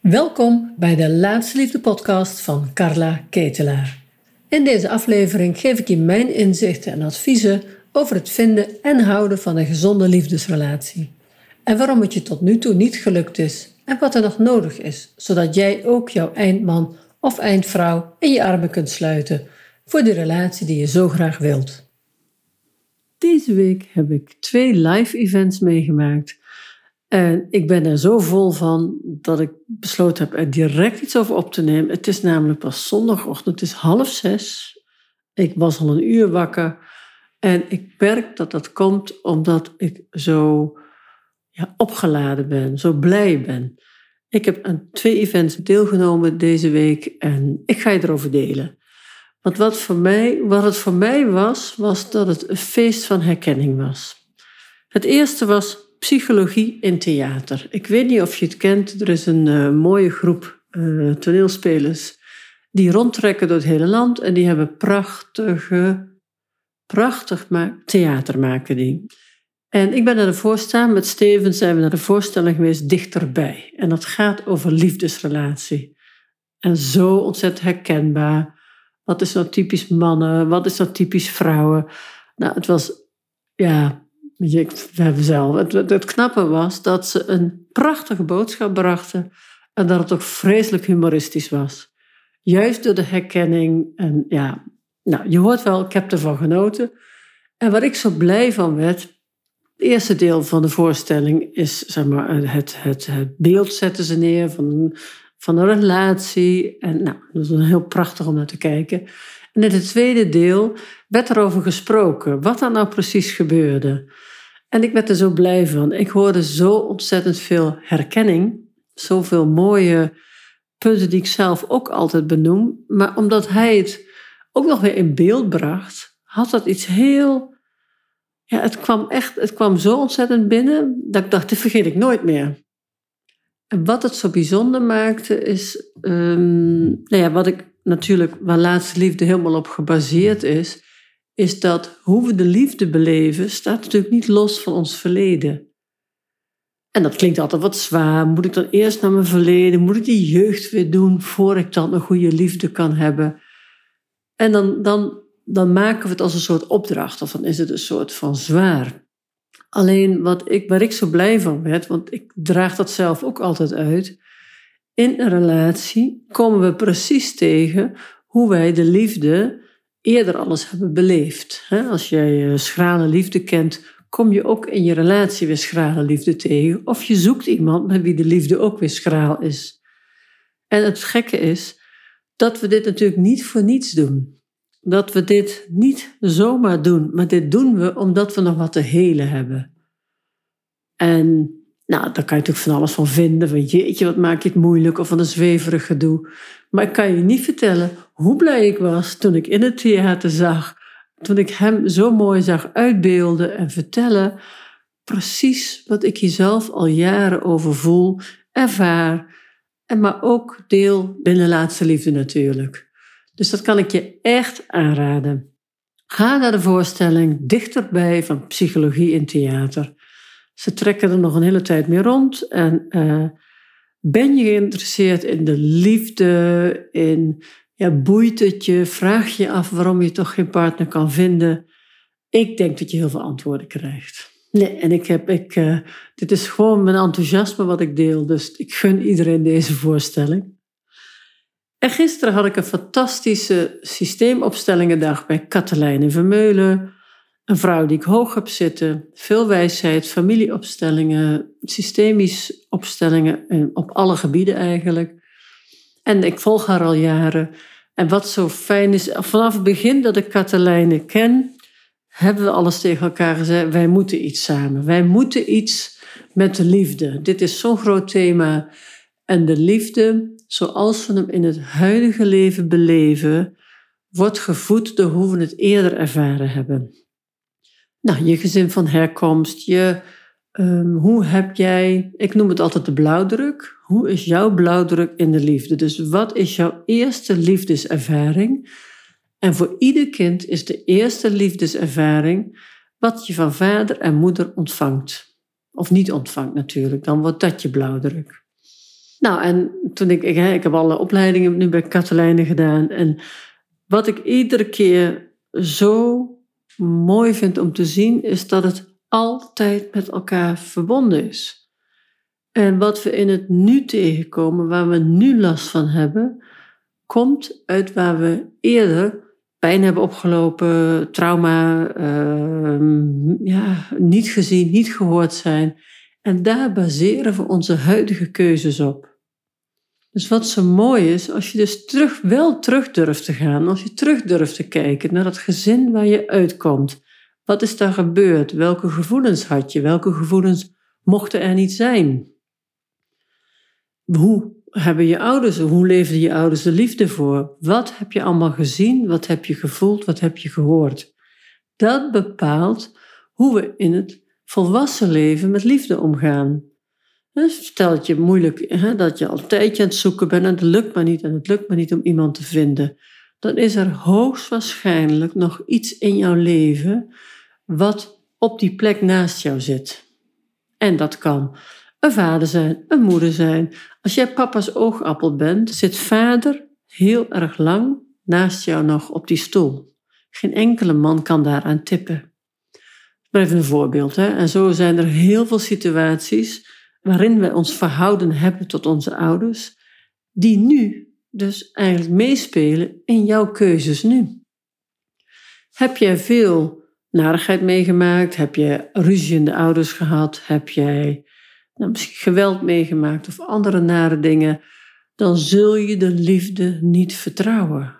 Welkom bij de Laatste Liefde podcast van Carla Ketelaar. In deze aflevering geef ik je mijn inzichten en adviezen over het vinden en houden van een gezonde liefdesrelatie. En waarom het je tot nu toe niet gelukt is en wat er nog nodig is, zodat jij ook jouw eindman of eindvrouw in je armen kunt sluiten voor de relatie die je zo graag wilt. Deze week heb ik twee live events meegemaakt en ik ben er zo vol van dat ik besloten heb er direct iets over op te nemen. Het is namelijk pas zondagochtend, het is half zes. Ik was al een uur wakker. En ik merk dat dat komt omdat ik zo ja, opgeladen ben, zo blij ben. Ik heb aan twee events deelgenomen deze week en ik ga je erover delen. Want wat, voor mij, wat het voor mij was, was dat het een feest van herkenning was. Het eerste was psychologie in theater. Ik weet niet of je het kent, er is een uh, mooie groep uh, toneelspelers die rondtrekken door het hele land en die hebben prachtige, prachtig theater maken. En ik ben naar de voorstelling, met Steven zijn we naar de voorstelling geweest Dichterbij. En dat gaat over liefdesrelatie. En zo ontzettend herkenbaar. Wat is nou typisch mannen? Wat is nou typisch vrouwen? Nou, het was, ja, we hebben zelf. Het, het, knappe was dat ze een prachtige boodschap brachten en dat het ook vreselijk humoristisch was. Juist door de herkenning. En ja, nou, je hoort wel, ik heb ervan genoten. En waar ik zo blij van werd, het eerste deel van de voorstelling is zeg maar, het, het, het beeld zetten ze neer van, van een relatie. En nou, dat is heel prachtig om naar te kijken. En in het tweede deel werd er over gesproken, wat er nou precies gebeurde. En ik werd er zo blij van. Ik hoorde zo ontzettend veel herkenning, zoveel mooie punten die ik zelf ook altijd benoem. Maar omdat hij het ook nog weer in beeld bracht, had dat iets heel. Ja, het kwam echt, het kwam zo ontzettend binnen dat ik dacht, dit vergeet ik nooit meer. En wat het zo bijzonder maakte, is, um, nou ja, wat ik natuurlijk, waar laatste liefde helemaal op gebaseerd is, is dat hoe we de liefde beleven, staat natuurlijk niet los van ons verleden. En dat klinkt altijd wat zwaar. Moet ik dan eerst naar mijn verleden? Moet ik die jeugd weer doen voor ik dan een goede liefde kan hebben? En dan, dan, dan maken we het als een soort opdracht, of dan is het een soort van zwaar. Alleen wat ik, waar ik zo blij van werd, want ik draag dat zelf ook altijd uit. In een relatie komen we precies tegen hoe wij de liefde eerder alles hebben beleefd. Als jij schrale liefde kent, kom je ook in je relatie weer schrale liefde tegen. Of je zoekt iemand met wie de liefde ook weer schraal is. En het gekke is dat we dit natuurlijk niet voor niets doen. Dat we dit niet zomaar doen, maar dit doen we omdat we nog wat te helen hebben. En nou, daar kan je natuurlijk van alles van vinden. Van jeetje, wat maak je het moeilijk of van een zweverig gedoe. Maar ik kan je niet vertellen hoe blij ik was toen ik in het theater zag. Toen ik hem zo mooi zag uitbeelden en vertellen. Precies wat ik hier zelf al jaren over voel, ervaar. En maar ook deel binnen Laatste Liefde natuurlijk. Dus dat kan ik je echt aanraden. Ga naar de voorstelling Dichterbij van Psychologie in Theater. Ze trekken er nog een hele tijd mee rond. En uh, ben je geïnteresseerd in de liefde, in ja, boeit het je, vraag je af waarom je toch geen partner kan vinden? Ik denk dat je heel veel antwoorden krijgt. Nee, en ik heb, ik, uh, dit is gewoon mijn enthousiasme wat ik deel, dus ik gun iedereen deze voorstelling. En gisteren had ik een fantastische systeemopstellingendag bij Katelijne Vermeulen. Een vrouw die ik hoog heb zitten, veel wijsheid, familieopstellingen, systemisch opstellingen eh, op alle gebieden eigenlijk. En ik volg haar al jaren. En wat zo fijn is, vanaf het begin dat ik Katelijne ken, hebben we alles tegen elkaar gezegd: wij moeten iets samen. Wij moeten iets met de liefde. Dit is zo'n groot thema. En de liefde, zoals we hem in het huidige leven beleven, wordt gevoed door hoe we het eerder ervaren hebben nou, je gezin van herkomst, je, um, hoe heb jij, ik noem het altijd de blauwdruk. Hoe is jouw blauwdruk in de liefde? Dus wat is jouw eerste liefdeservaring? En voor ieder kind is de eerste liefdeservaring wat je van vader en moeder ontvangt. Of niet ontvangt natuurlijk, dan wordt dat je blauwdruk. Nou, en toen ik, ik, ik heb alle opleidingen nu bij Katelijnen gedaan. En wat ik iedere keer zo mooi vind om te zien, is dat het altijd met elkaar verbonden is. En wat we in het nu tegenkomen, waar we nu last van hebben, komt uit waar we eerder pijn hebben opgelopen, trauma, uh, ja, niet gezien, niet gehoord zijn. En daar baseren we onze huidige keuzes op. Dus wat zo mooi is, als je dus terug, wel terug durft te gaan, als je terug durft te kijken naar dat gezin waar je uitkomt. Wat is daar gebeurd? Welke gevoelens had je? Welke gevoelens mochten er niet zijn? Hoe hebben je ouders, hoe leefden je ouders de liefde voor? Wat heb je allemaal gezien? Wat heb je gevoeld? Wat heb je gehoord? Dat bepaalt hoe we in het volwassen leven met liefde omgaan. Dus stel je moeilijk, hè, dat je al een tijdje aan het zoeken bent en het lukt maar niet en het lukt maar niet om iemand te vinden, dan is er hoogstwaarschijnlijk nog iets in jouw leven wat op die plek naast jou zit. En dat kan een vader zijn, een moeder zijn. Als jij papa's oogappel bent, zit vader heel erg lang naast jou nog op die stoel. Geen enkele man kan daaraan tippen. Maar even een voorbeeld. Hè? En zo zijn er heel veel situaties waarin we ons verhouden hebben tot onze ouders, die nu dus eigenlijk meespelen in jouw keuzes nu. Heb jij veel narigheid meegemaakt? Heb je ruziende ouders gehad? Heb jij nou, misschien geweld meegemaakt of andere nare dingen? Dan zul je de liefde niet vertrouwen.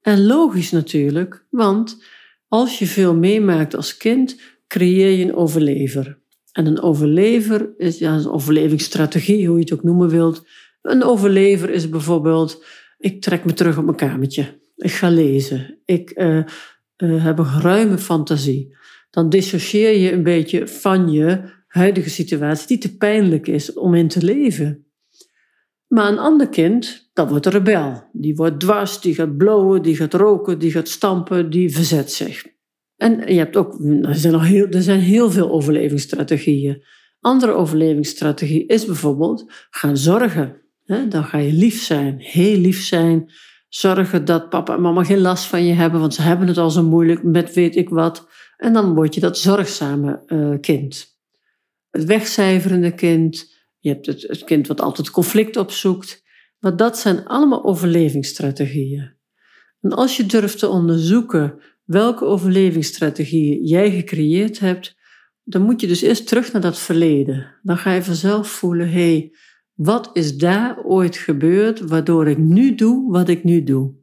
En logisch natuurlijk, want als je veel meemaakt als kind, creëer je een overlever. En een overlever is ja, een overlevingsstrategie, hoe je het ook noemen wilt. Een overlever is bijvoorbeeld, ik trek me terug op mijn kamertje. Ik ga lezen. Ik uh, uh, heb een ruime fantasie. Dan dissocieer je een beetje van je huidige situatie, die te pijnlijk is om in te leven. Maar een ander kind, dat wordt rebel. Die wordt dwars, die gaat blowen, die gaat roken, die gaat stampen, die verzet zich. En je hebt ook, er zijn, heel, er zijn heel veel overlevingsstrategieën. Andere overlevingsstrategie is bijvoorbeeld gaan zorgen. Dan ga je lief zijn, heel lief zijn. Zorgen dat papa en mama geen last van je hebben, want ze hebben het al zo moeilijk met weet ik wat. En dan word je dat zorgzame uh, kind. Het wegcijferende kind. Je hebt het, het kind wat altijd conflict opzoekt. Maar dat zijn allemaal overlevingsstrategieën. En als je durft te onderzoeken welke overlevingsstrategieën jij gecreëerd hebt, dan moet je dus eerst terug naar dat verleden. Dan ga je vanzelf voelen, hé, hey, wat is daar ooit gebeurd waardoor ik nu doe wat ik nu doe?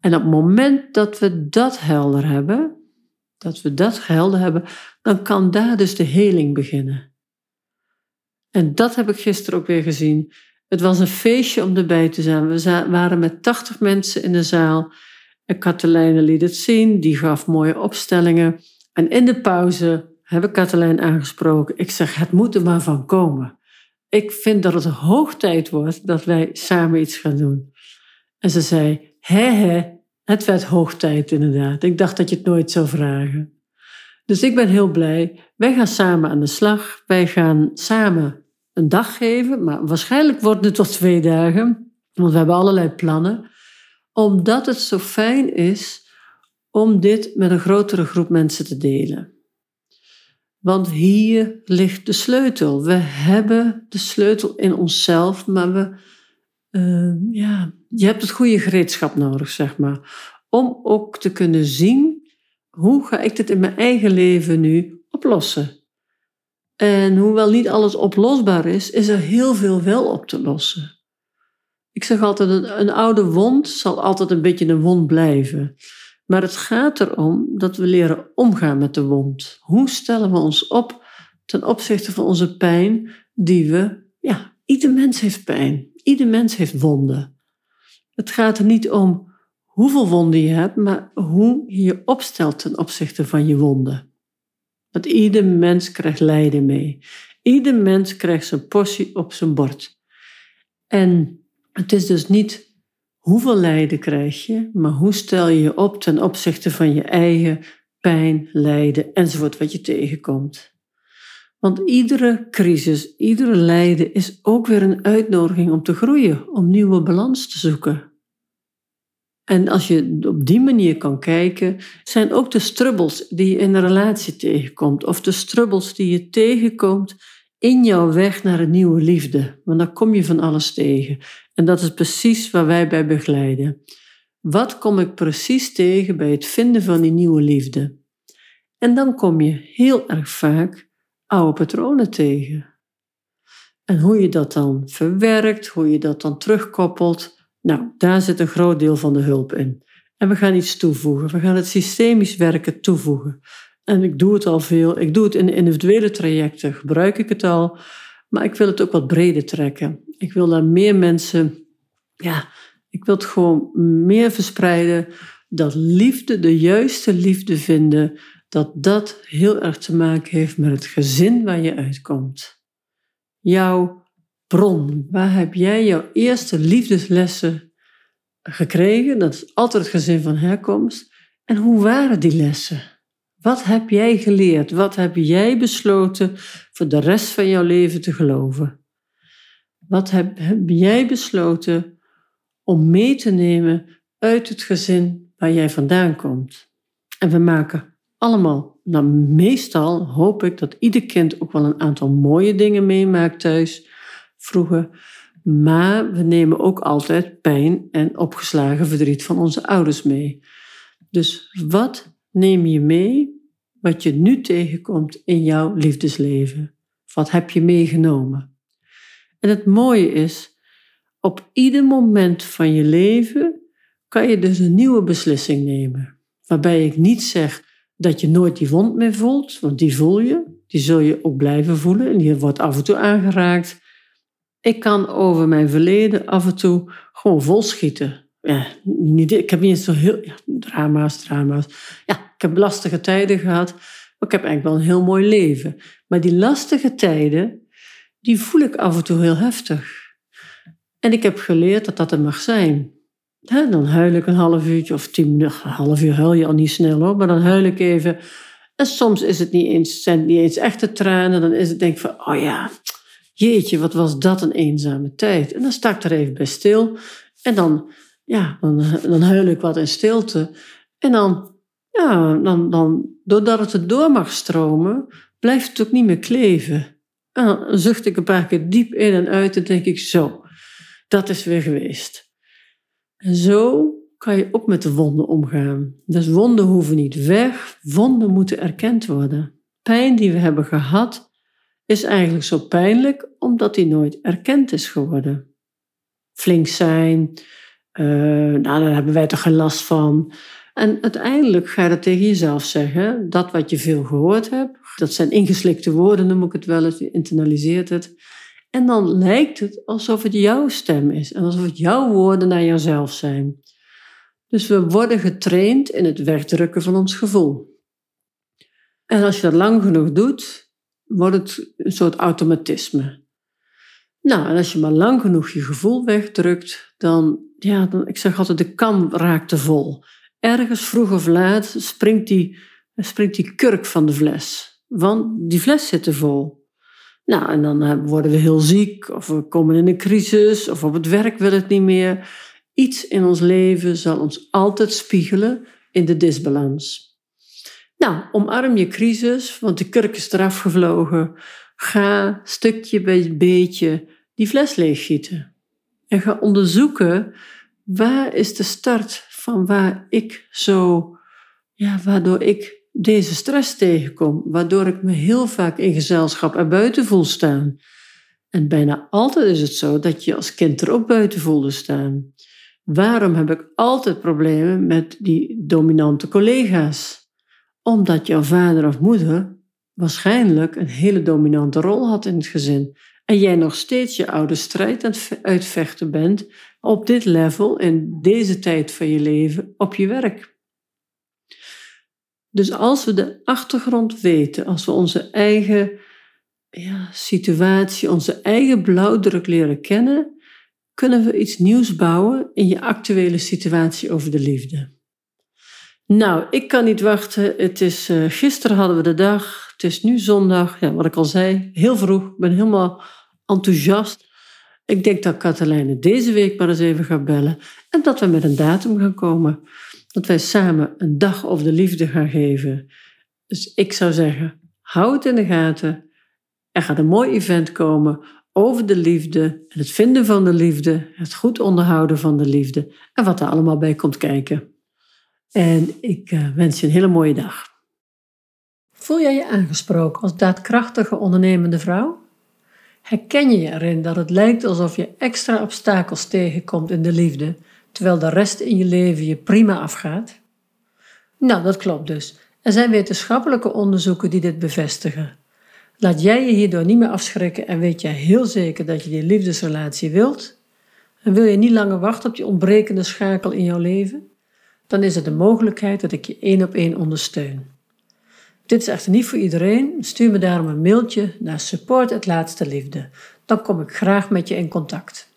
En op het moment dat we dat helder hebben, dat we dat helder hebben, dan kan daar dus de heling beginnen. En dat heb ik gisteren ook weer gezien. Het was een feestje om erbij te zijn. We waren met 80 mensen in de zaal en Katelijne liet het zien, die gaf mooie opstellingen. En in de pauze heb ik Katelijn aangesproken. Ik zeg, het moet er maar van komen. Ik vind dat het hoog tijd wordt dat wij samen iets gaan doen. En ze zei, hè hè, het werd hoog tijd inderdaad. Ik dacht dat je het nooit zou vragen. Dus ik ben heel blij. Wij gaan samen aan de slag. Wij gaan samen een dag geven, maar waarschijnlijk wordt het tot twee dagen. Want we hebben allerlei plannen omdat het zo fijn is om dit met een grotere groep mensen te delen. Want hier ligt de sleutel. We hebben de sleutel in onszelf, maar we, uh, ja, je hebt het goede gereedschap nodig, zeg maar. Om ook te kunnen zien, hoe ga ik dit in mijn eigen leven nu oplossen? En hoewel niet alles oplosbaar is, is er heel veel wel op te lossen. Ik zeg altijd, een, een oude wond zal altijd een beetje een wond blijven. Maar het gaat erom dat we leren omgaan met de wond. Hoe stellen we ons op ten opzichte van onze pijn die we, ja, ieder mens heeft pijn. Ieder mens heeft wonden. Het gaat er niet om hoeveel wonden je hebt, maar hoe je je opstelt ten opzichte van je wonden. Want ieder mens krijgt lijden mee. Ieder mens krijgt zijn portie op zijn bord. En het is dus niet hoeveel lijden krijg je, maar hoe stel je je op ten opzichte van je eigen pijn, lijden enzovoort wat je tegenkomt. Want iedere crisis, iedere lijden is ook weer een uitnodiging om te groeien, om nieuwe balans te zoeken. En als je op die manier kan kijken, zijn ook de strubbels die je in een relatie tegenkomt, of de strubbels die je tegenkomt in jouw weg naar een nieuwe liefde. Want dan kom je van alles tegen. En dat is precies waar wij bij begeleiden. Wat kom ik precies tegen bij het vinden van die nieuwe liefde? En dan kom je heel erg vaak oude patronen tegen. En hoe je dat dan verwerkt, hoe je dat dan terugkoppelt, nou, daar zit een groot deel van de hulp in. En we gaan iets toevoegen. We gaan het systemisch werken toevoegen. En ik doe het al veel. Ik doe het in individuele trajecten, gebruik ik het al. Maar ik wil het ook wat breder trekken. Ik wil daar meer mensen, ja, ik wil het gewoon meer verspreiden. Dat liefde, de juiste liefde vinden, dat dat heel erg te maken heeft met het gezin waar je uitkomt. Jouw bron, waar heb jij jouw eerste liefdeslessen gekregen? Dat is altijd het gezin van herkomst. En hoe waren die lessen? Wat heb jij geleerd? Wat heb jij besloten voor de rest van jouw leven te geloven? Wat heb, jij besloten om mee te nemen uit het gezin waar jij vandaan komt? En we maken allemaal, nou meestal hoop ik dat ieder kind ook wel een aantal mooie dingen meemaakt thuis, vroeger. Maar we nemen ook altijd pijn en opgeslagen verdriet van onze ouders mee. Dus wat neem je mee wat je nu tegenkomt in jouw liefdesleven? Wat heb je meegenomen? En het mooie is, op ieder moment van je leven kan je dus een nieuwe beslissing nemen. Waarbij ik niet zeg dat je nooit die wond meer voelt, want die voel je. Die zul je ook blijven voelen en die wordt af en toe aangeraakt. Ik kan over mijn verleden af en toe gewoon volschieten. Ja, niet, ik heb niet eens zo heel... Drama's, drama's. Ja, ik heb lastige tijden gehad. Maar ik heb eigenlijk wel een heel mooi leven. Maar die lastige tijden, die voel ik af en toe heel heftig. En ik heb geleerd dat dat er mag zijn. dan huil ik een half uurtje of tien minuten. Een half uur huil je al niet snel hoor, maar dan huil ik even. En soms is het niet eens, zijn het niet eens echte tranen. Dan is het denk ik van, oh ja, jeetje, wat was dat een eenzame tijd. En dan sta ik er even bij stil. En dan, ja, dan, dan huil ik wat in stilte. En dan, ja, dan, dan, doordat het er door mag stromen, blijft het ook niet meer kleven. En dan zucht ik een paar keer diep in en uit en denk ik, zo, dat is weer geweest. En zo kan je ook met de wonden omgaan. Dus wonden hoeven niet weg, wonden moeten erkend worden. Pijn die we hebben gehad, is eigenlijk zo pijnlijk omdat hij nooit erkend is geworden. Flink zijn, nou, daar hebben wij toch geen last van. En uiteindelijk ga je dat tegen jezelf zeggen. Dat wat je veel gehoord hebt, dat zijn ingeslikte woorden, noem ik het wel eens, je internaliseert het. En dan lijkt het alsof het jouw stem is en alsof het jouw woorden naar jezelf zijn. Dus we worden getraind in het wegdrukken van ons gevoel. En als je dat lang genoeg doet, wordt het een soort automatisme. Nou, en als je maar lang genoeg je gevoel wegdrukt, dan, ja, ik zeg altijd, de kam raakt te vol. Ergens vroeg of laat springt die, springt die kurk van de fles. Want die fles zit te vol. Nou, en dan eh, worden we heel ziek, of we komen in een crisis, of op het werk wil het niet meer. Iets in ons leven zal ons altijd spiegelen in de disbalans. Nou, omarm je crisis, want de kurk is eraf gevlogen. Ga stukje bij beetje die fles leeggieten. En ga onderzoeken waar is de start van waar ik zo, ja, waardoor ik deze stress tegenkom, waardoor ik me heel vaak in gezelschap er buiten voel staan. En bijna altijd is het zo dat je als kind er ook buiten voelde staan. Waarom heb ik altijd problemen met die dominante collega's? Omdat jouw vader of moeder waarschijnlijk een hele dominante rol had in het gezin. En jij nog steeds je oude strijd aan het uitvechten bent op dit level, in deze tijd van je leven, op je werk. Dus als we de achtergrond weten, als we onze eigen ja, situatie, onze eigen blauwdruk leren kennen, kunnen we iets nieuws bouwen in je actuele situatie over de liefde. Nou, ik kan niet wachten. Het is, uh, gisteren hadden we de dag Het is nu zondag, ja, wat ik al zei, heel vroeg. Ik ben helemaal enthousiast. Ik denk dat Katelijne deze week maar eens even gaat bellen en dat we met een datum gaan komen. Dat wij samen een dag of de liefde gaan geven. Dus ik zou zeggen, hou het in de gaten. Er gaat een mooi event komen over de liefde en het vinden van de liefde, het goed onderhouden van de liefde en wat er allemaal bij komt kijken. En ik eh, wens je een hele mooie dag. Voel jij je aangesproken als daadkrachtige ondernemende vrouw? Herken je je erin dat het lijkt alsof je extra obstakels tegenkomt in de liefde, terwijl de rest in je leven je prima afgaat? Nou, dat klopt dus. Er zijn wetenschappelijke onderzoeken die dit bevestigen. Laat jij je hierdoor niet meer afschrikken en weet jij heel zeker dat je die liefdesrelatie wilt? En wil je niet langer wachten op die ontbrekende schakel in jouw leven? Dan is er de mogelijkheid dat ik je één op één ondersteun. Dit is echter niet voor iedereen. Stuur me daarom een mailtje naar support het laatste liefde. Dan kom ik graag met je in contact.